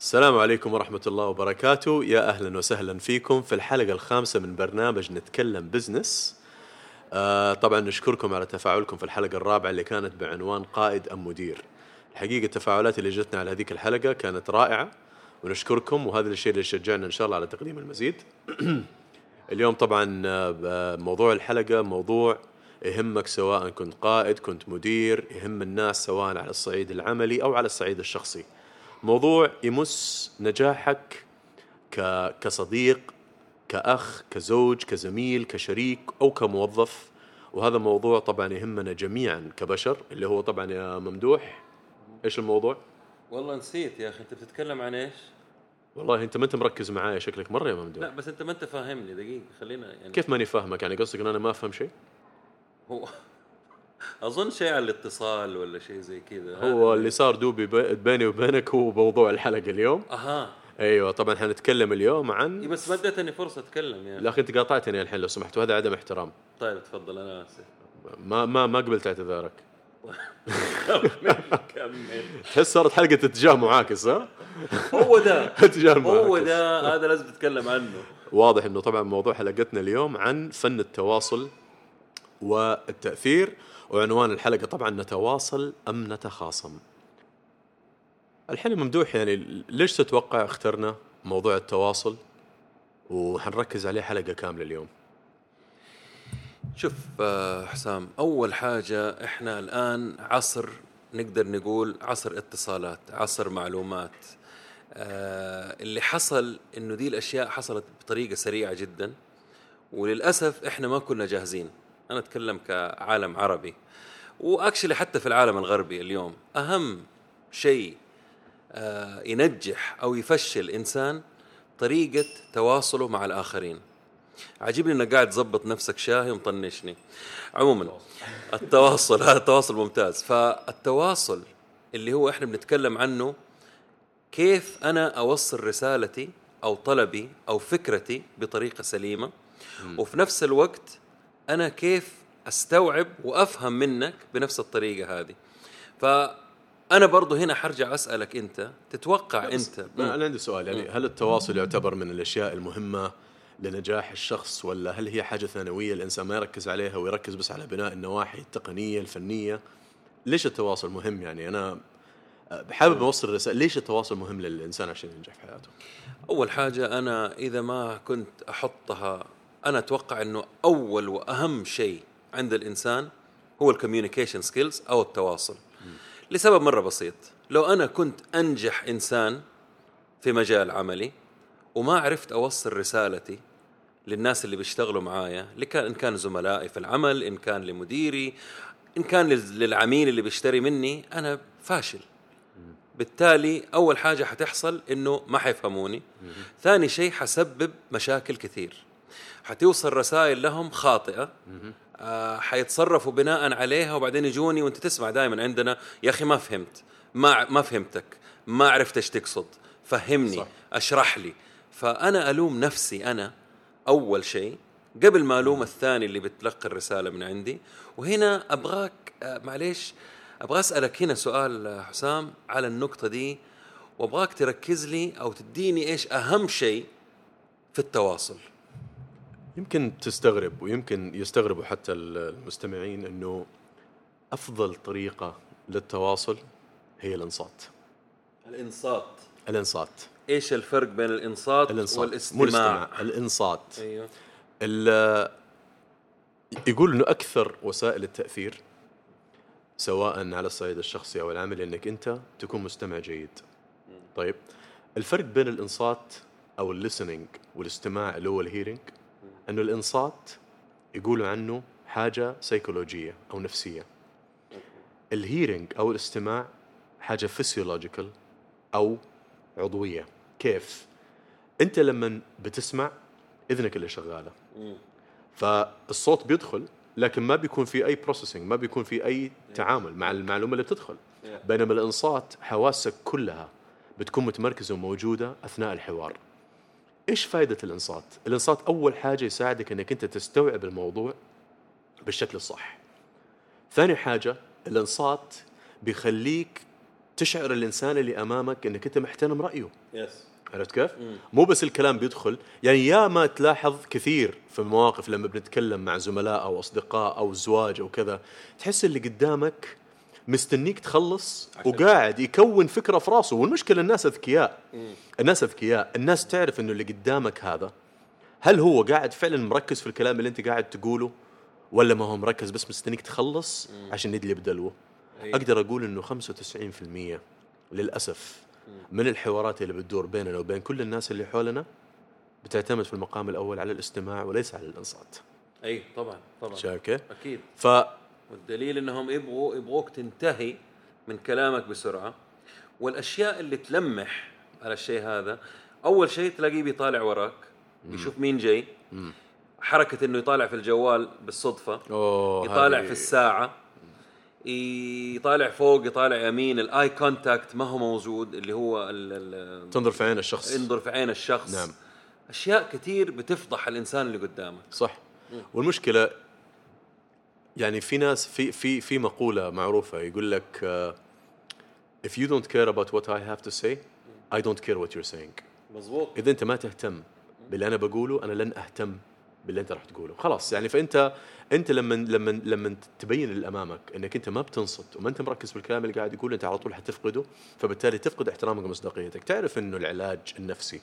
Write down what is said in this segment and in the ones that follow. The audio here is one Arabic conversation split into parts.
السلام عليكم ورحمة الله وبركاته. يا أهلا وسهلا فيكم في الحلقة الخامسة من برنامج نتكلم بزنس. آه طبعا نشكركم على تفاعلكم في الحلقة الرابعة اللي كانت بعنوان قائد أم مدير. الحقيقة التفاعلات اللي جتنا على هذيك الحلقة كانت رائعة ونشكركم وهذا الشيء اللي شجعنا إن شاء الله على تقديم المزيد. اليوم طبعا آه، موضوع الحلقة موضوع يهمك سواء كنت قائد كنت مدير يهم الناس سواء على الصعيد العملي أو على الصعيد الشخصي. موضوع يمس نجاحك ك... كصديق كأخ كزوج كزميل كشريك أو كموظف وهذا موضوع طبعا يهمنا جميعا كبشر اللي هو طبعا يا ممدوح إيش الموضوع؟ والله نسيت يا أخي أنت بتتكلم عن إيش؟ والله أنت ما أنت مركز معايا شكلك مرة يا ممدوح لا بس أنت ما أنت فاهمني دقيقة خلينا يعني كيف ماني فاهمك يعني قصدك إن أنا ما أفهم شيء؟ هو أظن شيء على الاتصال ولا شيء زي كذا. هو اللي صار دوبي بيني وبينك هو موضوع الحلقة اليوم. أها. أيوه طبعا حنتكلم اليوم عن بس ما اديتني فرصة أتكلم يعني. لا أنت قاطعتني الحين لو سمحت وهذا عدم احترام. طيب تفضل أنا آسف. ما ما ما قبلت اعتذارك. كمل. كمل تحس صارت حلقة اتجاه معاكس ها؟ هو ده. اتجاه هو معاكس ده. هذا لازم تتكلم عنه. واضح إنه طبعا موضوع حلقتنا اليوم عن فن التواصل والتأثير وعنوان الحلقة طبعا نتواصل أم نتخاصم. الحين ممدوح يعني ليش تتوقع اخترنا موضوع التواصل؟ وحنركز عليه حلقة كاملة اليوم. شوف آه، حسام أول حاجة إحنا الآن عصر نقدر نقول عصر اتصالات عصر معلومات. آه، اللي حصل إنه دي الأشياء حصلت بطريقة سريعة جدا وللأسف إحنا ما كنا جاهزين. أنا أتكلم كعالم عربي. وأكشلي حتى في العالم الغربي اليوم أهم شيء آه، ينجح أو يفشل إنسان طريقة تواصله مع الآخرين. عجبني إنك قاعد تظبط نفسك شاهي ومطنشني. عموما التواصل هذا التواصل ممتاز. فالتواصل اللي هو إحنا بنتكلم عنه كيف أنا أوصل رسالتي أو طلبي أو فكرتي بطريقة سليمة؟ وفي نفس الوقت أنا كيف أستوعب وأفهم منك بنفس الطريقة هذه. فأنا برضو هنا حرجع أسألك أنت تتوقع أنت أنا أنا عندي سؤال يعني هل التواصل يعتبر من الأشياء المهمة لنجاح الشخص ولا هل هي حاجة ثانوية الإنسان ما يركز عليها ويركز بس على بناء النواحي التقنية الفنية؟ ليش التواصل مهم؟ يعني أنا حابب أوصل رسالة ليش التواصل مهم للإنسان عشان ينجح في حياته؟ أول حاجة أنا إذا ما كنت أحطها أنا أتوقع إنه أول وأهم شيء عند الإنسان هو ال communication skills أو التواصل. لسبب مرة بسيط. لو أنا كنت أنجح إنسان في مجال عملي وما عرفت أوصل رسالتي للناس اللي بيشتغلوا معايا إن كان زملائي في العمل إن كان لمديري إن كان لل- للعميل اللي بيشتري مني أنا فاشل. بالتالي أول حاجة حتحصل إنه ما حيفهموني. ثاني شيء حسبب مشاكل كثير. حتوصل رسائل لهم خاطئة آه حيتصرفوا بناء عليها وبعدين يجوني وانت تسمع دائما عندنا يا أخي ما فهمت ما ما فهمتك ما عرفت إيش تقصد فهمني صح. أشرح لي فأنا ألوم نفسي أنا أول شيء قبل ما ألوم الثاني اللي بتلقى الرسالة من عندي وهنا أبغاك آه، معليش أبغى أسألك هنا سؤال آه، حسام على النقطة دي وأبغاك تركز لي أو تديني إيش أهم شيء في التواصل يمكن تستغرب ويمكن يستغربوا حتى المستمعين إنه أفضل طريقة للتواصل هي الإنصات. الإنصات. الإنصات. إيش الفرق بين الإنصات, الإنصات. مو والاستماع؟ الاستماع الإنصات. أيوه. يقول إنه أكثر وسائل التأثير سواء على الصعيد الشخصي أو العملي إنك أنت تكون مستمع جيد. طيب الفرق بين الإنصات أو ال listening والاستماع اللي هو ال hearing أنه الإنصات يقولوا عنه حاجة سيكولوجيه أو نفسية. ال hearing أو الاستماع حاجة physiological أو عضوية. كيف؟ أنت لما بتسمع إذنك اللي شغالة. فالصوت بيدخل لكن ما بيكون في أي processing ما بيكون في أي تعامل مع المعلومة اللي بتدخل بينما الإنصات حواسك كلها بتكون متمركزة وموجودة أثناء الحوار إيش فائده الإنصات؟ الإنصات أول حاجة يساعدك إنك أنت تستوعب الموضوع بالشكل الصح. ثاني حاجة الإنصات بيخليك تشعر الإنسان اللي أمامك إنك أنت محترم رأيه. يس عرفت كيف؟ مو بس الكلام بيدخل يعني يا ما تلاحظ كثير في المواقف لما بنتكلم مع زملاء أو أصدقاء أو زواج أو كذا تحس اللي قدامك مستنيك تخلص وقاعد يكون فكرة في راسه. والمشكلة الناس أذكياء. الناس أذكياء. الناس تعرف إنه اللي قدامك هذا هل هو قاعد فعلا مركز في الكلام اللي أنت قاعد تقوله؟ ولا ما هو مركز بس مستنيك تخلص عشان يدلي بدلوه؟ أي. أقدر أقول إنه 95% للأسف من الحوارات اللي بتدور بيننا وبين كل الناس اللي حولنا بتعتمد في المقام الأول على الاستماع وليس على الإنصات. اي طبعا طبعا. شايف كيف؟ أكيد. ف والدليل إنهم يبغوا يبغوك تنتهي من كلامك بسرعة. والأشياء اللي تلمح على الشيء هذا أول شيء تلاقيه بيطالع وراك يشوف مين جاي. حركة إنه يطالع في الجوال بالصدفة أوه يطالع هذه- في الساعة يطالع فوق يطالع يمين ال eye contact ما هو موجود اللي هو ال ال تنظر في عين الشخص. انظر في عين الشخص. نعم. أشياء كثير بتفضح الإنسان اللي قدامك صح. والمشكلة يعني في ناس في في في مقولة معروفة يقول لك uh, if you don't care about what I have to say I don't care what you're saying. مزبوط إذا أنت ما تهتم باللي أنا بقوله أنا لن أهتم باللي أنت راح تقوله. خلاص يعني فأنت أنت لما لما لما تبين اللي امامك إنك أنت ما بتنصت وما أنت مركز بالكلام اللي قاعد يقوله أنت على طول حتفقده فبالتالي تفقد احترامك ومصداقيتك. تعرف إنه العلاج النفسي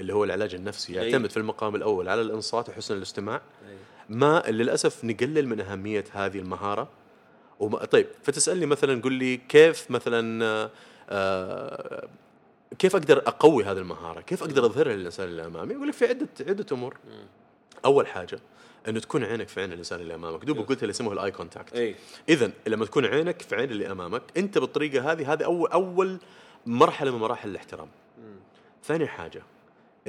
اللي هو العلاج النفسي. يعتمد في المقام الأول على الإنصات وحسن الاستماع أي. ما للأسف نقلل من أهمية هذه المهارة وما طيب فتسألني مثلا قل لي كيف مثلا آه، آه، كيف أقدر أقوي هذه المهارة؟ كيف أقدر أظهرها للإنسان اللي امامي؟ أقول لك في عدة عدة أمور. أول حاجة إنه تكون عينك في عين الإنسان اللي أمامك، دوب قلت اللي يسموه ال eye contact. اذا لما تكون عينك في عين اللي أمامك، أنت بالطريقة هذه هذه أول أول مرحلة من مراحل الاحترام. ثاني حاجة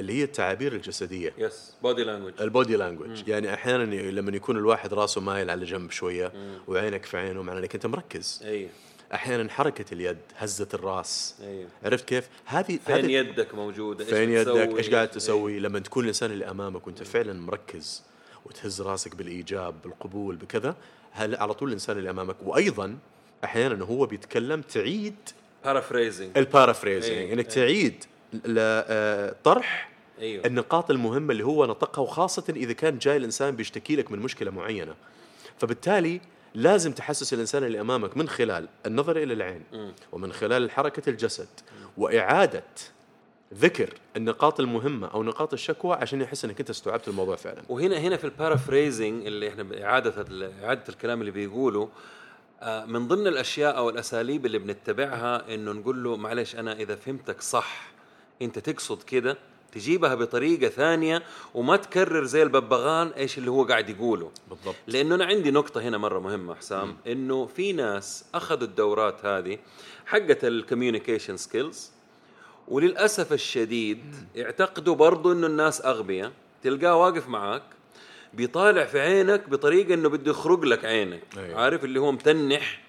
اللي هي التعابير الجسدية. yes body language ال body language يعني أحيانا لما يكون الواحد راسه مايل على جنب شوية وعينك في عينه معناه إنك أنت مركز. أي. أحيانا حركة اليد هزة الراس. أي. عرفت كيف؟ هذه فين هذه يدك موجوده فين إيش يدك؟ إيش قاعد. تسوي؟ لما تكون الإنسان اللي أمامك وأنت فعلا مركز وتهز راسك بالإيجاب بالقبول بكذا هل على طول الإنسان اللي أمامك؟ وأيضا أحيانا هو بيتكلم تعيد paraphrasing ال paraphrasing انك. تعيد آه، طرح أيوه. النقاط المهمة اللي هو نطقها وخاصة إذا كان جاي الإنسان بيشتكي لك من مشكلة معينة. فبالتالي لازم تحسس الإنسان اللي أمامك من خلال النظر إلى العين ومن خلال حركة الجسد وإعادة ذكر النقاط المهمة أو نقاط الشكوى عشان يحس أنك أنت استوعبت الموضوع فعلا. وهنا هنا في البارافريزنج اللي إحنا باعاده ال- إعادة الكلام اللي بيقوله آه، من ضمن الأشياء أو الأساليب اللي بنتبعها إنه نقول له معلش أنا إذا فهمتك صح أنت تقصد كده تجيبها بطريقة ثانية وما تكرر زي الببغان إيش اللي هو قاعد يقوله. بالضبط. لأنه أنا عندي نقطة هنا مرة مهمة حسام إنه في ناس أخذوا الدورات هذه حقت ال communication skills وللأسف الشديد يعتقدوا برضو إنه الناس اغبياء تلقاه واقف معاك بيطالع في عينك بطريقة إنه بده يخرج لك عينك. أيوة. عارف اللي هو متنح؟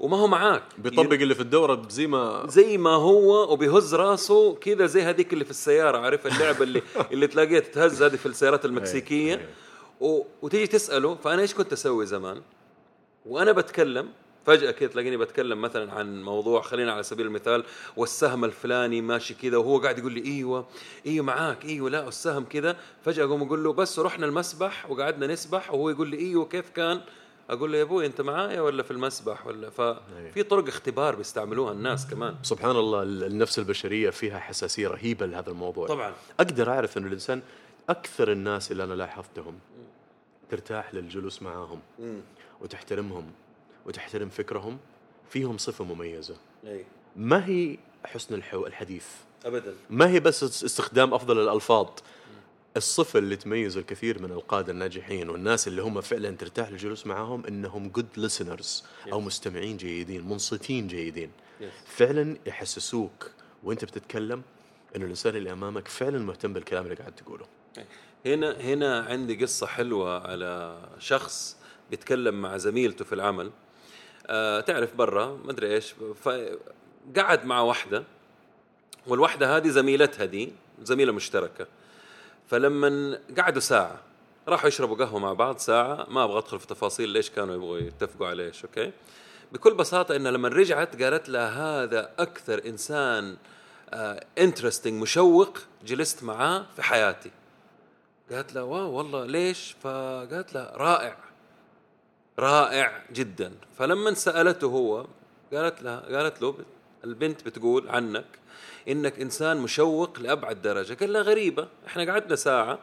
وما هو معاك بيطبق اللي في الدورة زي ما زي ما هو وبيهز راسه كذا زي هذيك اللي في السيارة عارف اللعبة اللي اللي تلاقيها تتهز هذه في السيارات المكسيكية أيوة. و... وتيجي تسأله فأنا إيش كنت أسوي زمان؟ وأنا بتكلم فجأة كده تلاقيني بتكلم مثلا عن موضوع خلينا على سبيل المثال والسهم الفلاني ماشي كذا وهو قاعد يقول لي إيوه إيوه معاك إيوه لا السهم كذا فجأة أقوم أقول له بس رحنا المسبح وقعدنا نسبح وهو يقول لي إيوه كيف كان؟ أقول له يا أبوي أنت معايا ولا في المسبح ولا ففي طرق اختبار بيستعملوها الناس كمان. سبحان الله ال- النفس البشرية فيها حساسية رهيبة لهذا الموضوع. طبعا. أقدر أعرف إنه الإنسان أكثر الناس اللي أنا لاحظتهم ترتاح للجلوس معاهم وتحترمهم وتحترم فكرهم فيهم صفة مميزة. أي. ما هي حسن الحديث؟ ابدا. ما هي بس اس- استخدام أفضل الألفاظ؟ الصفة اللي تميز الكثير من القادة الناجحين والناس اللي هم فعلا ترتاح للجلوس معاهم إنهم good listeners أو مستمعين جيدين منصتين جيدين. Yes. فعلا يحسسوك وأنت بتتكلم انه الإنسان اللي أمامك فعلا مهتم بالكلام اللي قاعد تقوله. هنا هنا عندي قصة حلوة على شخص بيتكلم مع زميلته في العمل. آه تعرف برا ما أدري إيش فقعد مع واحدة والواحدة هذه زميلتها دي زميلة مشتركة. فلما قعدوا ساعة راحوا يشربوا قهوة مع بعض ساعة ما أبغى أدخل في تفاصيل ليش كانوا يبغوا يتفقوا على إيش أوكي؟ بكل بساطة انها لما رجعت قالت لها هذا أكثر إنسان interesting مشوق جلست معاه في حياتي. قالت له واو والله ليش؟ فقالت له رائع. رائع جدا. فلما سألته هو قالت لها قالت له البنت بتقول عنك إنك إنسان مشوق لأبعد درجة. قال لها غريبة. إحنا قعدنا ساعة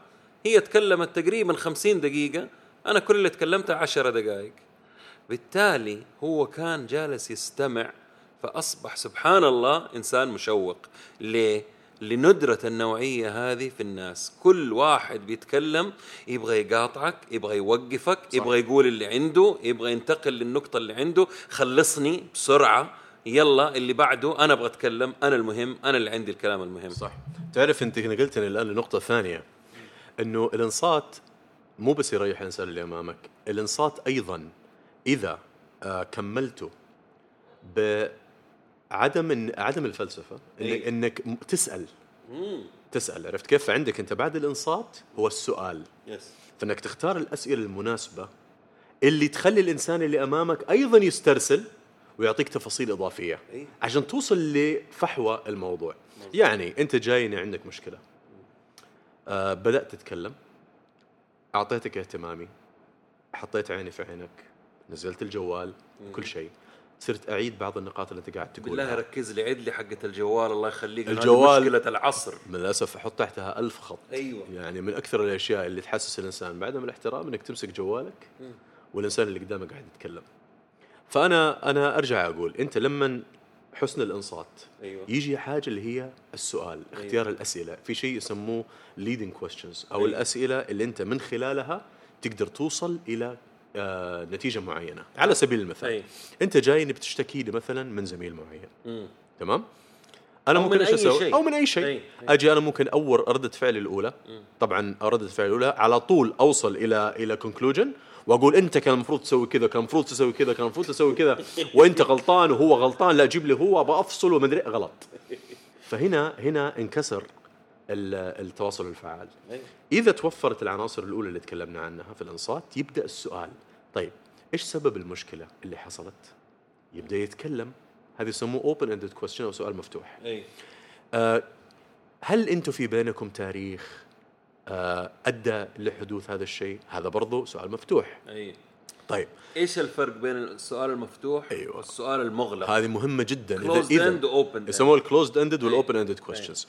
هي تكلمت تقريبا خمسين دقيقة. أنا كل اللي تكلمته عشرة دقائق. بالتالي هو كان جالس يستمع فأصبح سبحان الله إنسان مشوق. ليه؟ لندرة النوعية هذه في الناس. كل واحد بيتكلم يبغى يقاطعك يبغى يوقفك صح. يبغى يقول اللي عنده يبغى ينتقل للنقطة اللي عنده. خلصني بسرعة. يلا اللي بعده أنا أبغى أتكلم أنا المهم أنا اللي عندي الكلام المهم. صح. تعرف أنت نقلتني الآن لنقطة ثانية إنه الإنصات مو بس يريح الإنسان اللي أمامك الإنصات أيضا إذا آه كملته بعدم إن عدم الفلسفة إنك, إيه. إنك تسأل. تسأل. عرفت كيف؟ فعندك أنت بعد الإنصات هو السؤال. يس فإنك تختار الأسئلة المناسبة اللي تخلي الإنسان اللي أمامك أيضا يسترسل ويعطيك تفاصيل إضافية. عشان توصل لفحوى الموضوع. يعني أنت جايني عندك مشكلة. آه بدأت تتكلم. أعطيتك اهتمامي. حطيت عيني في عينك. نزلت الجوال. كل شيء. صرت أعيد بعض النقاط اللي أنت قاعد بالله تقولها ركز لي. عيد لي حقة الجوال. الله يخليك. الجوال. مشكلة العصر. من الاسف أحط تحتها ألف خط. أيوة. يعني من أكثر الأشياء اللي تحسس الإنسان بعدم الاحترام إنك تمسك جوالك. والإنسان اللي قدامك قاعد يتكلم. فأنا أنا أرجع أقول أنت لما حسن الانصات أيوة. يجي حاجة اللي هي السؤال اختيار الأسئلة في شيء يسموه leading questions أو الأسئلة اللي أنت من خلالها تقدر توصل إلى آه نتيجة معينة على سبيل المثال أي. أنت جايني بتشتكي لي مثلا من زميل معين مم. تمام أنا أو ممكن إيش أسوي شيء. أو من أي شيء أي. أي. أجي أنا ممكن اور ردة فعلي الأولى طبعا ردة فعلي الأولى على طول أوصل إلى إلى conclusion وأقول أنت كان المفروض تسوي كذا كان المفروض تسوي كذا كان المفروض تسوي كذا. وأنت غلطان وهو غلطان لا جيب لي هو أبغى افصل ومدري غلط. فهنا هنا انكسر ال- التواصل الفعال. إذا توفرت العناصر الأولى اللي تكلمنا عنها في الأنصات يبدأ السؤال. طيب إيش سبب المشكلة اللي حصلت؟ يبدأ يتكلم. هذا يسموه open ended question أو سؤال مفتوح. أي. آه، هل أنتم في بينكم تاريخ أدى لحدوث هذا الشيء. هذا برضو سؤال مفتوح. أي. طيب. إيش الفرق بين السؤال المفتوح أيوة. والسؤال المغلق؟ هذه مهمة جدا. closed و open end. يسموه ال closed ended. وال open ended questions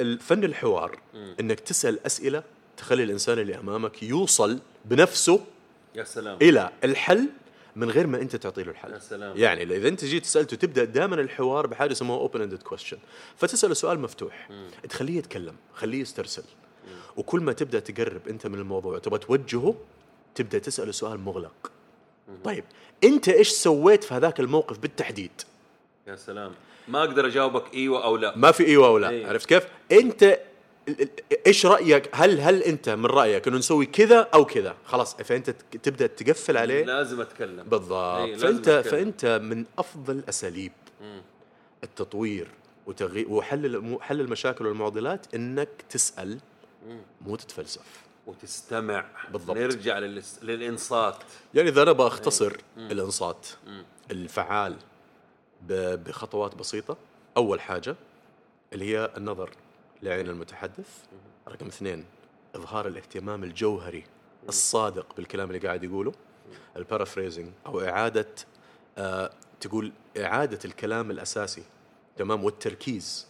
الفن الحوار إنك تسأل أسئلة تخلي الإنسان اللي أمامك يوصل بنفسه يا سلام. إلى الحل من غير ما أنت تعطي له الحل. يا سلام. يعني اذا أنت جيت سالته تبدا دائما الحوار بحاجة يسموها open ended question فتسأله سؤال مفتوح. تخليه يتكلم خليه يسترسل. وكل ما تبدأ تقرب أنت من الموضوع تبغى توجهه تبدأ تسأله سؤال مغلق. طيب أنت إيش سويت في هذاك الموقف بالتحديد؟ يا سلام. ما أقدر أجاوبك إيوه أو لا. ما في إيوه ولا إيه. عرفت كيف؟ أنت إيش رأيك؟ هل هل أنت من رأيك إنه نسوي كذا أو كذا؟ خلاص فانت تبدأ تقفل عليه. لازم أتكلم. بالضبط. لازم فانت أتكلم. فأنت من أفضل اساليب التطوير وتغيير وحل حل المشاكل والمعضلات إنك تسأل مو تتفلسف. وتستمع. بالضبط. نرجع للس... للإنصات. يعني إذا أنا بختصر الإنصات الفعال ب- بخطوات بسيطة. أول حاجة اللي هي النظر لعين المتحدث. رقم اثنين إظهار الاهتمام الجوهري الصادق بالكلام اللي قاعد يقوله. البارافريزنج أو إعادة آه تقول إعادة الكلام الأساسي تمام والتركيز.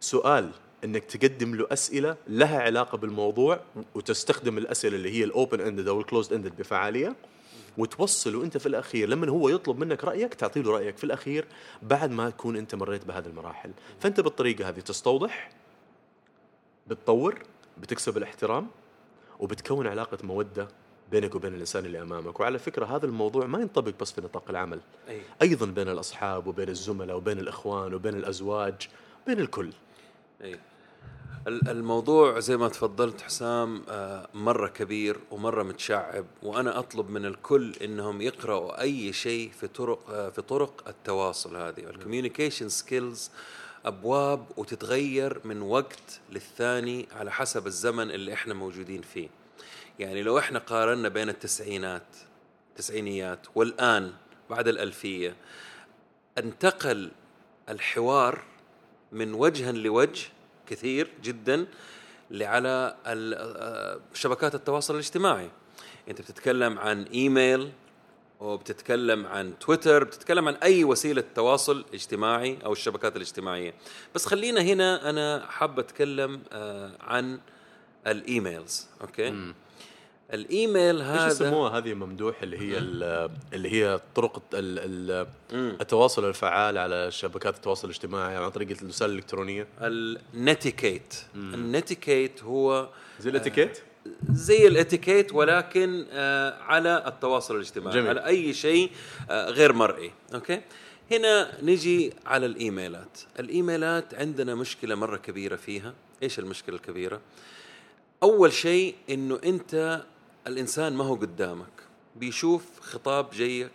سؤال إنك تقدم له أسئلة لها علاقة بالموضوع وتستخدم الأسئلة اللي هي ال open ended أو ال closed ended بفعالية وتوصله أنت في الأخير. لما هو يطلب منك رأيك تعطي له رأيك في الأخير بعد ما تكون أنت مريت بهذه المراحل. فأنت بالطريقة هذه تستوضح بتطور بتكسب الاحترام وبتكون علاقة مودة بينك وبين الإنسان اللي أمامك. وعلى فكرة هذا الموضوع ما ينطبق بس في نطاق العمل. أي. أيضا بين الأصحاب وبين الزملاء وبين الإخوان وبين الأزواج بين الكل. اي ال- الموضوع زي ما تفضلت حسام آه، مرة كبير ومرة متشعب وأنا أطلب من الكل إنهم يقرأوا أي شيء في طرق آه، في طرق التواصل هذه. ال communication skills أبواب وتتغير من وقت للثاني على حسب الزمن اللي إحنا موجودين فيه. يعني لو إحنا قارنا بين التسعينات التسعينيات والآن بعد الألفية انتقل الحوار من وجها لوجه كثير جدا على ال- شبكات التواصل الاجتماعي. أنت بتتكلم عن إيميل وبتتكلم عن تويتر بتتكلم عن أي وسيلة تواصل اجتماعي أو الشبكات الاجتماعية. بس خلينا هنا أنا حاب أتكلم آه، عن ال emails okay؟ الإيميل إيش هذا يسموها هذه ممدوح؟ اللي هي ال- اللي هي طرق ال- ال- التواصل الفعال على شبكات التواصل الاجتماعي عن طريق الوسائل الإلكترونية. ال netiquette. ال netiquette هو زي الاتيكيت؟ زي الاتيكيت ولكن آه على التواصل الاجتماعي جميل. على أي شيء آه غير مرئي. okay؟ هنا نجي على الإيميلات. الإيميلات عندنا مشكلة مرة كبيرة فيها. إيش المشكلة الكبيرة؟ أول شيء إنه أنت الإنسان ما هو قدامك. بيشوف خطاب جايك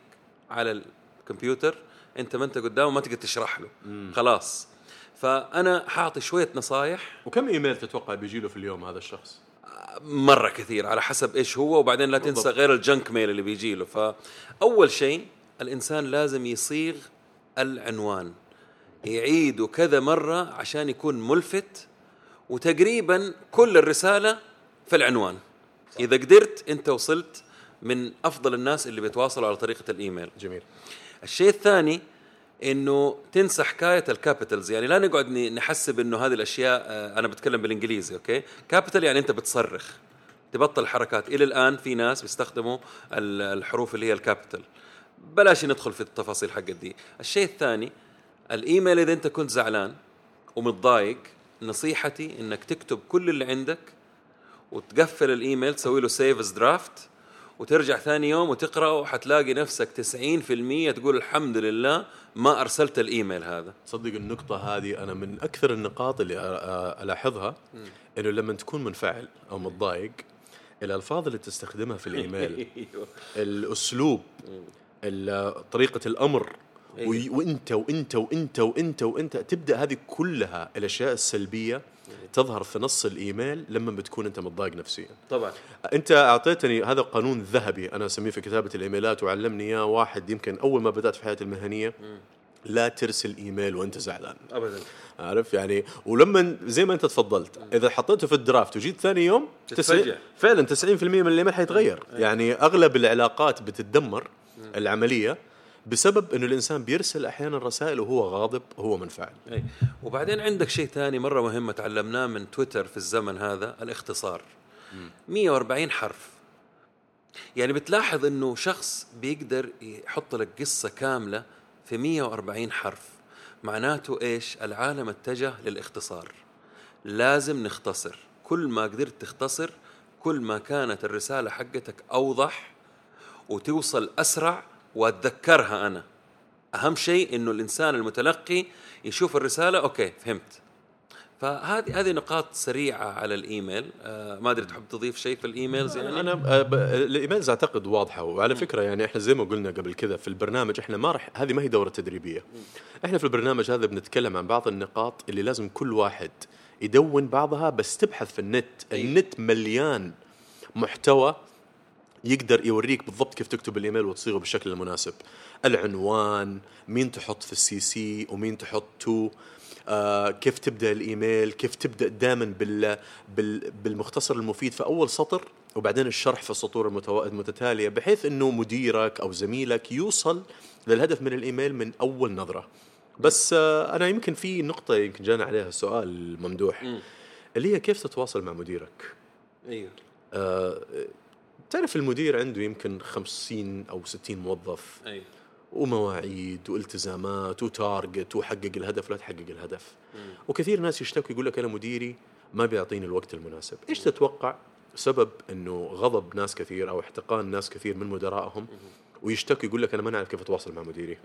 على الكمبيوتر أنت ما أنت قدامه ما تقدر تشرح له. خلاص. فأنا حاعطي شوية نصايح. وكم إيميل تتوقع بيجي له في اليوم هذا الشخص؟ مرة كثير على حسب إيش هو وبعدين لا تنسى. غير الجنك ميل اللي بيجي له. فأول شيء الإنسان لازم يصيغ العنوان. يعيده كذا مرة عشان يكون ملفت وتقريبا كل الرسالة في العنوان. إذا قدرت أنت وصلت من أفضل الناس اللي بيتواصلوا على طريقة الإيميل. جميل. الشيء الثاني إنه تنسى حكاية ال capitals. يعني لا نقعد نحسب إنه هذه الأشياء آه، أنا بتكلم بالإنجليزي okay؟ capital يعني أنت بتصرخ تبطل حركات. إلى الآن في ناس بيستخدموا ال- الحروف اللي هي ال capital. بلاش ندخل في التفاصيل حقت دي الشيء الثاني الإيميل إذا أنت كنت زعلان ومتضايق نصيحتي إنك تكتب كل اللي عندك وتقفل الإيميل تسوي له save as draft وترجع ثاني يوم وتقرأه حتلاقي نفسك 90% تقول الحمد لله ما أرسلت الإيميل هذا. تصدق النقطة هذه أنا من أكثر النقاط اللي ألاحظها إنه لما تكون منفعل أو متضايق الألفاظ اللي تستخدمها في الإيميل أيوه. الأسلوب ال- طريقة الأمر أيوة. وي- وإنت وإنت وإنت وإنت وإنت تبدأ هذه كلها الأشياء السلبية تظهر في نص الإيميل لما بتكون أنت متضايق نفسيا. طبعا. أنت أعطيتني هذا قانون ذهبي أنا أسميه في كتابة الإيميلات وعلمني إياه واحد يمكن أول ما بدأت في حياتي المهنية. لا ترسل إيميل وأنت زعلان. ابدا. عارف؟ يعني ولما زي ما أنت تفضلت إذا حطيته في الدرافت وجيت ثاني يوم تتفاجأ. فعلا 90% من الإيميل حيتغير. يعني أغلب العلاقات بتتدمر العملية. بسبب إنه الإنسان بيرسل أحيانا رسائل وهو غاضب وهو منفعل. أي. وبعدين عندك شيء ثاني مرة مهم تعلمناه من تويتر في الزمن هذا الاختصار. 140 حرف. يعني بتلاحظ إنه شخص بيقدر يحط لك قصة كاملة في 140 حرف. معناته إيش؟ العالم اتجه للاختصار. لازم نختصر. كل ما قدرت تختصر كل ما كانت الرسالة حقتك أوضح وتوصل أسرع واتذكرها أنا. أهم شيء إنه الإنسان المتلقي يشوف الرسالة okay فهمت. فهذه هذه نقاط سريعة على الإيميل. آه ما أدري تحب تضيف شيء في ال emails يعني أنا ب- ب- ال emails أعتقد واضحة. وعلى فكرة يعني إحنا زي ما قلنا قبل كذا في البرنامج إحنا ما راح هذه ما هي دورة تدريبية. إحنا في البرنامج هذا بنتكلم عن بعض النقاط اللي لازم كل واحد يدون بعضها بس تبحث في النت. أيوة. النت مليان محتوى يقدر يوريك بالضبط كيف تكتب الإيميل وتصيغه بالشكل المناسب. العنوان مين تحط في ال CC ومين تحط to آه كيف تبدأ الإيميل كيف تبدأ دائما بال, بال بالمختصر المفيد في أول سطر وبعدين الشرح في السطور المتو- المتتالية بحيث إنه مديرك أو زميلك يوصل للهدف من الإيميل من أول نظرة. بس آه أنا يمكن في نقطة يمكن جانا عليها سؤال ممدوح. مم. اللي هي كيف تتواصل مع مديرك؟ أيوه. آه، تعرف المدير عنده يمكن خمسين أو ستين موظف أيوه ومواعيد والتزامات وتارجت وحقق الهدف ولا تحقق الهدف. وكثير ناس يشتكوا يقول لك أنا مديري ما بيعطيني الوقت المناسب. إيش تتوقع؟ سبب أنه غضب ناس كثير أو احتقان ناس كثير من مدرائهم ويشتكوا يقول لك أنا ما نعرف كيف أتواصل مع مديري.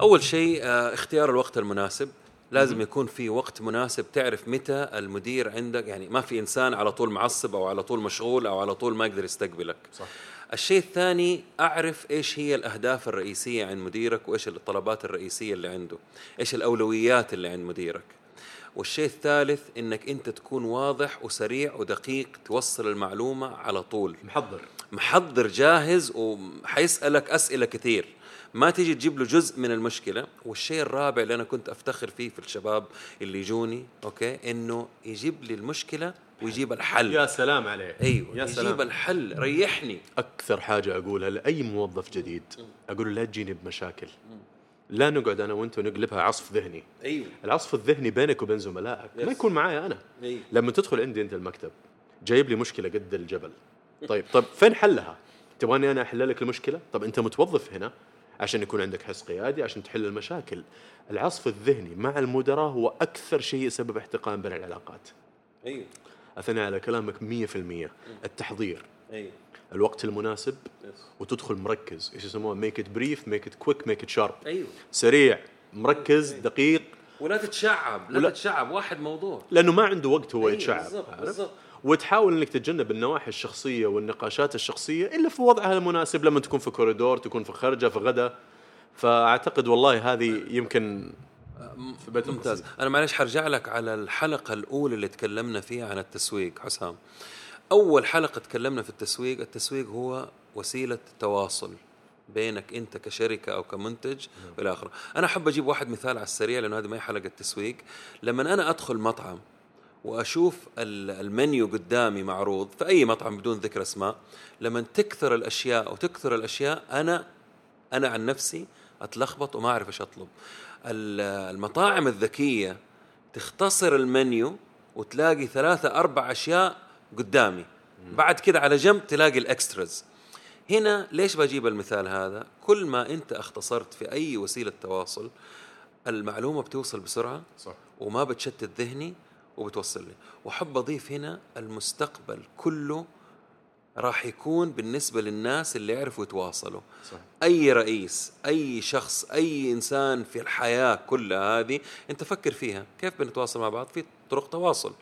أول شيء آه، اختيار الوقت المناسب. لازم يكون في وقت مناسب. تعرف متى المدير عندك؟ يعني ما في إنسان على طول معصب أو على طول مشغول أو على طول ما يقدر يستقبلك. صح. الشيء الثاني أعرف إيش هي الأهداف الرئيسية عند مديرك وإيش الطلبات الرئيسية اللي عنده. إيش الأولويات اللي عند مديرك. والشيء الثالث إنك أنت تكون واضح وسريع ودقيق توصل المعلومة على طول. محضر. محضر جاهز وحيسألك أسئلة كثير. ما تيجي تجيب له جزء من المشكلة. والشيء الرابع اللي أنا كنت أفتخر فيه في الشباب اللي يجوني أوكي إنه يجيب لي المشكلة ويجيب الحل. يا سلام عليك. أيوه يا يجيب سلام. الحل. ريحني. أكثر حاجة أقولها لأي موظف جديد أقول له لا تجيني بمشاكل. لا نقعد أنا وأنت ونقلبها عصف ذهني. أيوه. العصف الذهني بينك وبين زملائك. ما. يكون معايا أنا. أيوه. لما تدخل عندي أنت المكتب جايب لي مشكلة قد الجبل. طيب طب فين حلها؟ تبغاني أنا أحل لك المشكلة؟ طب أنت متوظف هنا عشان يكون عندك حس قيادي عشان تحل المشاكل. العصف الذهني مع المدراء هو أكثر شيء يسبب احتقان بين العلاقات. أيوه. اثنى على كلامك 100% التحضير. أيوه. الوقت المناسب. وتدخل مركز. إيش يسموها make it brief make it quick make it sharp أيوه. سريع مركز دقيق. ولا تتشعب لا ولا- تتشعب. واحد موضوع. لأنه ما عنده وقت هو أيوة، يتشعب بالضبط،؟ بالضبط. وتحاول إنك تتجنب النواحي الشخصية والنقاشات الشخصية إلا في وضعها المناسب لما تكون في كوريدور تكون في خرجة في غدا. فأعتقد والله هذه يمكن feedback ممتاز. أنا معلش حرجع لك على الحلقة الأولى اللي تكلمنا فيها عن التسويق حسام. أول حلقة تكلمنا في التسويق التسويق هو وسيلة تواصل بينك أنت كشركة أو كمنتج والى آخره. أنا أحب أجيب واحد مثال على السريع لأنه هذه ما هي حلقة تسويق لما أنا أدخل مطعم وأشوف ال- المنيو قدامي معروض في أي مطعم بدون ذكر أسماء. لما تكثر الأشياء وتكثر الأشياء أنا أنا عن نفسي أتلخبط وما أعرف إيش أطلب. ال- المطاعم الذكية تختصر المنيو وتلاقي ثلاثة أربع أشياء قدامي. بعد كده على جنب تلاقي الإكستراز. هنا ليش بجيب المثال هذا؟ كل ما أنت اختصرت في أي وسيلة تواصل المعلومة بتوصل بسرعة صح. وما بتشتت ذهني. وبتوصل لي وحب أضيف هنا المستقبل كله راح يكون بالنسبة للناس اللي يعرفوا يتواصلوا. صح أي رئيس أي شخص أي إنسان في الحياة كلها هذه أنت فكر فيها. كيف بنتواصل مع بعض؟ في طرق تواصل.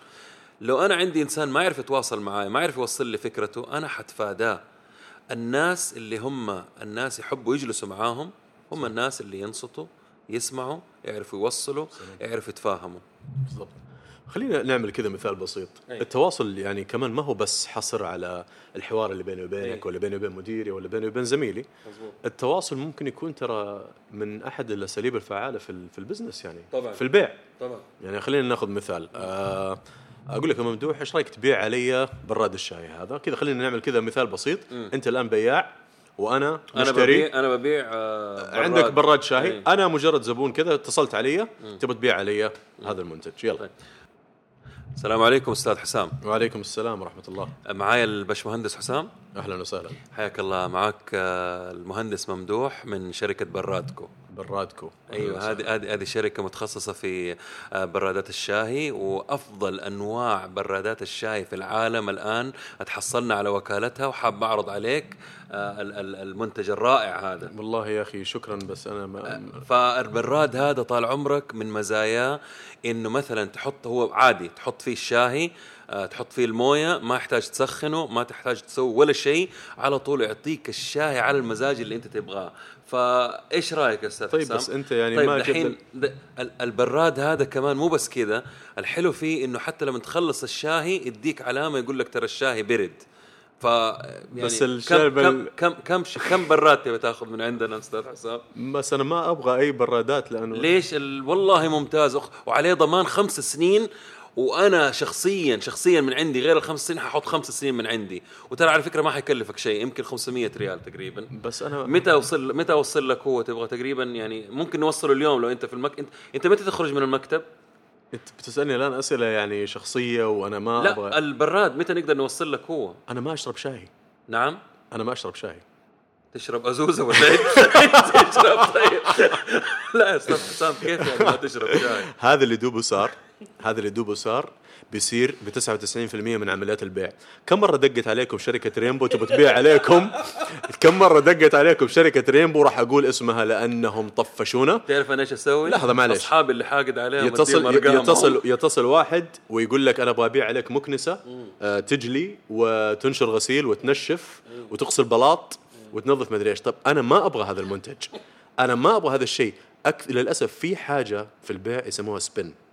لو أنا عندي إنسان ما يعرف يتواصل معي ما يعرف يوصل لي فكرته أنا حتفاداه. الناس اللي هم الناس يحبوا يجلسوا معاهم هم الناس اللي ينصتوا يسمعوا يعرفوا يوصلوا يعرفوا يتفاهموا. بالضبط. خلينا نعمل كذا مثال بسيط. أي. التواصل يعني كمان ما هو بس حصر على الحوار اللي بيني وبينك أي. ولا بيني وبين مديري ولا بيني وبين زميلي. مزبوط. التواصل ممكن يكون ترى من أحد الأساليب الفعالة في في البزنس يعني طبعاً. في البيع. طبعا. يعني خلينا ناخذ مثال. آه أقول لك يا ممدوح إيش رأيك تبيع علي براد الشاي هذا؟ كذا خلينا نعمل كذا مثال بسيط. أنت الآن بياع وأنا أنا مشتري. ببيع أنا ببيع آه، عندك براد شاي. إيه. أنا مجرد زبون كذا اتصلت علي. تبغى تبيع علي هذا المنتج. يلا. طيب. السلام عليكم أستاذ حسام. وعليكم السلام ورحمة الله. معايا البشمهندس حسام. أهلا وسهلا. حياك الله. معك آه، المهندس ممدوح من شركة برادكو. برادكو. أيوه. هذه هذه هذه شركة متخصصة في آه، برادات الشاي وأفضل أنواع برادات الشاي في العالم الآن. أتحصلنا على وكالتها وحاب أعرض عليك. المنتج الرائع هذا. والله يا أخي شكرا بس أنا ما فالبراد هذا طال عمرك من مزاياه إنه مثلا تحط هو عادي تحط فيه الشاهي آه، تحط فيه الموية ما يحتاج تسخنه ما تحتاج تسوي ولا شيء على طول يعطيك الشاي على المزاج اللي أنت تبغاه. فإيش رأيك يا أستاذ طيب حسام؟ بس أنت يعني طيب ما جبت دحين ال- د- ال- البراد هذا كمان مو بس كذا الحلو فيه إنه حتى لما تخلص الشاهي يديك علامة يقول لك ترى الشاي برد. ف يعني بس كم الشاي كم كم كم, كم براد تبي تاخذ من عندنا أستاذ حسام؟ بس أنا ما أبغى أي برادات لأنه ليش ال... والله ممتاز أخ... وعليه ضمان خمس سنين وأنا شخصيا شخصيا من عندي غير الخمس سنين ححط خمس سنين من عندي وترى على فكرة ما حيكلفك شيء يمكن 500 ريال تقريبا بس أنا متى اوصل متى أوصل لك هو تبغى تقريبا يعني ممكن نوصله اليوم لو أنت في المك انت أنت متى تخرج من المكتب؟ انت بتسألني الآن أسئلة يعني شخصية وأنا ما لا أبغى البراد متى نقدر نوصل لك هو؟ أنا ما أشرب شاي نعم أنا ما أشرب شاي تشرب أزوزة ولا؟ تشرب طيب لا يا أستاذ حسام كيف يعني ما تشرب شاي؟ هذا اللي دوبه صار هذا اللي دوبه صار بيصير ب 99% من عمليات البيع. كم مرة دقت عليكم شركة رينبو تبغى تبيع عليكم؟ كم مرة دقت عليكم شركة رينبو راح أقول اسمها لأنهم طفشونا؟ تعرف أنا إيش أسوي؟ لحظة معلش. أصحابي اللي حاقد عليهم يتصل أرقامهم. يتصل يتصل واحد ويقول لك أنا أبغى أبيع عليك مكنسة آه تجلي وتنشر غسيل وتنشف وتغسل بلاط وتنظف مدري إيش. طب أنا ما أبغى هذا المنتج. أنا ما أبغى هذا الشيء. أك... للأسف في حاجة في البيع يسموها سبن اعطيك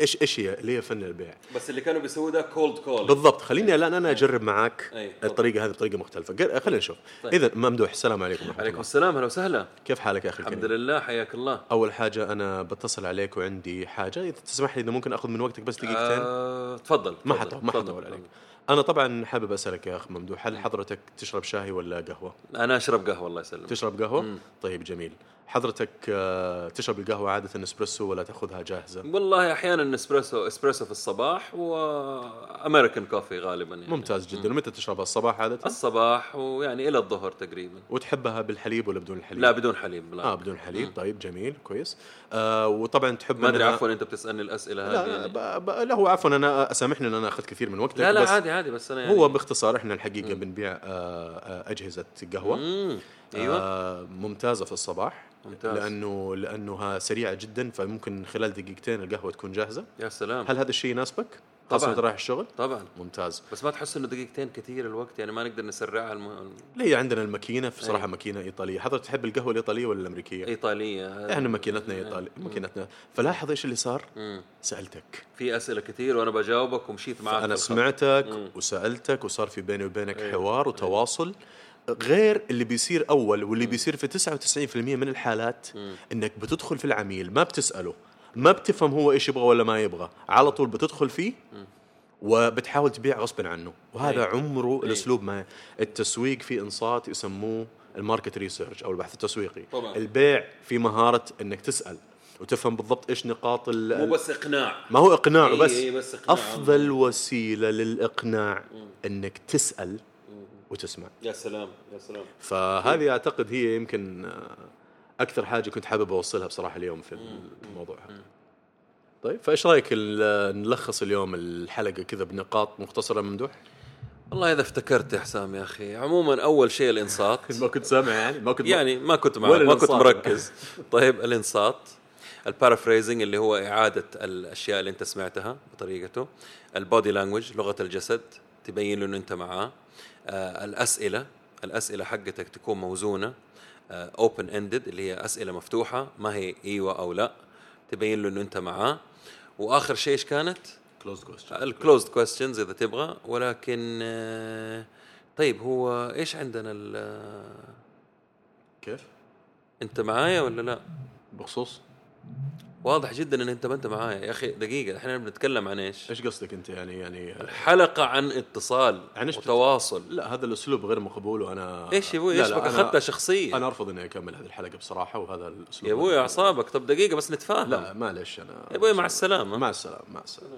إيش إيش هي؟ اللي هي فن البيع. بس اللي كانوا بيسووا ده كولد كول بالضبط. خليني الآن أنا أجرب معك أي،. الطريقة هذه بطريقة مختلفة. خلينا نشوف. طيب. اذا ممدوح السلام عليكم ورحمة عليكم الله. السلام أهلا وسهلا. كيف حالك يا أخي الحمد الكريم لله حياك الله. أول حاجة أنا بتصل عليك وعندي حاجة. إذا تسمح لي إذا ممكن أخذ من وقتك بس دقيقتين. آه، تفضل ما حطول ما حطول عليك. تفضل. أنا طبعا حابب أسألك يا أخ ممدوح هل حضرتك تشرب شاي ولا قهوة؟ أنا أشرب قهوة الله يسلمك. تشرب قهوة؟ طيب جميل. حضرتك آه، تشرب القهوة عادة إسبريسو ولا تأخذها جاهزة؟ والله أحيانا إسبريسو إسبريسو في الصباح و American coffee غالبا يعني. ممتاز جدا. ومتى تشربها؟ الصباح عادة؟ الصباح ويعني إلى الظهر تقريبا. وتحبها بالحليب ولا بدون الحليب لا بدون حليب لا. آه بدون حليب. طيب جميل كويس. آه وطبعا تحب ما أدري عفوا أنت بتسألني الأسئلة هذه لا يعني. لا هو عفوا أنا أسامحني إن أنا أخذت كثير من وقتك لا لا بس عادي. عادي بس أنا يعني هو باختصار إحنا الحقيقة بنبيع آه آه أجهزة قهوة. مم. أيوه. آه ممتازة في الصباح ممتاز. لأنه لأنها سريعة جدا فممكن خلال دقيقتين القهوة تكون جاهزة. يا سلام. هل هذا الشيء يناسبك؟ وانت رايح الشغل؟ طبعا. ممتاز. بس ما تحس إنه دقيقتين كثير الوقت؟ يعني ما نقدر نسرعها الم... اللي هي عندنا الماكينة في صراحة أي. ماكينة إيطالية. حضرتك تحب القهوة الإيطالية ولا الأمريكية؟ إيطالية. إحنا ماكينتنا ايطاليه ماكينتنا. فلاحظ إيش اللي صار؟ مم. سألتك. في أسئلة كثير وأنا بجاوبك ومشيت معك أنا. سمعتك مم. وسألتك وصار في بيني وبينك أيوة. حوار وتواصل. غير اللي بيصير أول واللي بيصير في 99% من الحالات مم. إنك بتدخل في العميل ما بتسأله. ما بتفهم هو إيش يبغى ولا ما يبغى. على طول بتدخل فيه وبتحاول تبيع غصبا عنه. وهذا أي. عمره أي. الأسلوب ما التسويق في إنصات يسموه ال market research أو البحث التسويقي. طبعاً. البيع في مهارة إنك تسأل وتفهم بالضبط إيش نقاط ال- مو بس إقناع. ما هو إقناع إي بس. إي بس إقناع. أفضل وسيلة للإقناع إنك تسأل وتسمع. يا سلام يا سلام. فهذه أعتقد هي يمكن أكثر حاجة كنت حابب أوصلها بصراحة اليوم في الموضوع هذا. طيب فإيش رأيك نلخص اليوم الحلقة كذا بنقاط مختصرة ممدوح؟ والله إذا افتكرت يا حسام يا أخي عموما أول شيء الإنصات. ما كنت سامع يعني ما كنت يعني ما كنت معك ما كنت. مركز. طيب الإنصات ال paraphrasing اللي هو إعادة الأشياء اللي أنت سمعتها بطريقته ال body language لغة الجسد تبين له انه أنت معاه آه الأسئلة الأسئلة حقتك تكون موزونة open ended اللي هي أسئلة مفتوحة ما هي إيوه أو لا تبين له إنه أنت معاه. وآخر شيء إيش كانت؟ close question ال closed questions إذا تبغى. ولكن آه، طيب هو إيش عندنا ال- كيف؟ أنت معايا ولا لا؟ بخصوص؟ واضح جدا إن أنت ما أنت معايا. يا أخي دقيقة إحنا بنتكلم عن إيش؟ إيش قصدك أنت؟ يعني يعني حلقه عن اتصال عن إيش وتواصل لا هذا الأسلوب غير مقبول وأنا إيش يا أبوي؟ إيش بك؟ أنا- اخذتها شخصية. أنا أرفض إني أكمل هذه الحلقة بصراحة وهذا الأسلوب يا أبوي أعصابك. طب دقيقة بس نتفاهم. لا معلش أنا يا أبوي مع السلامة. مع السلامة مع السلامة.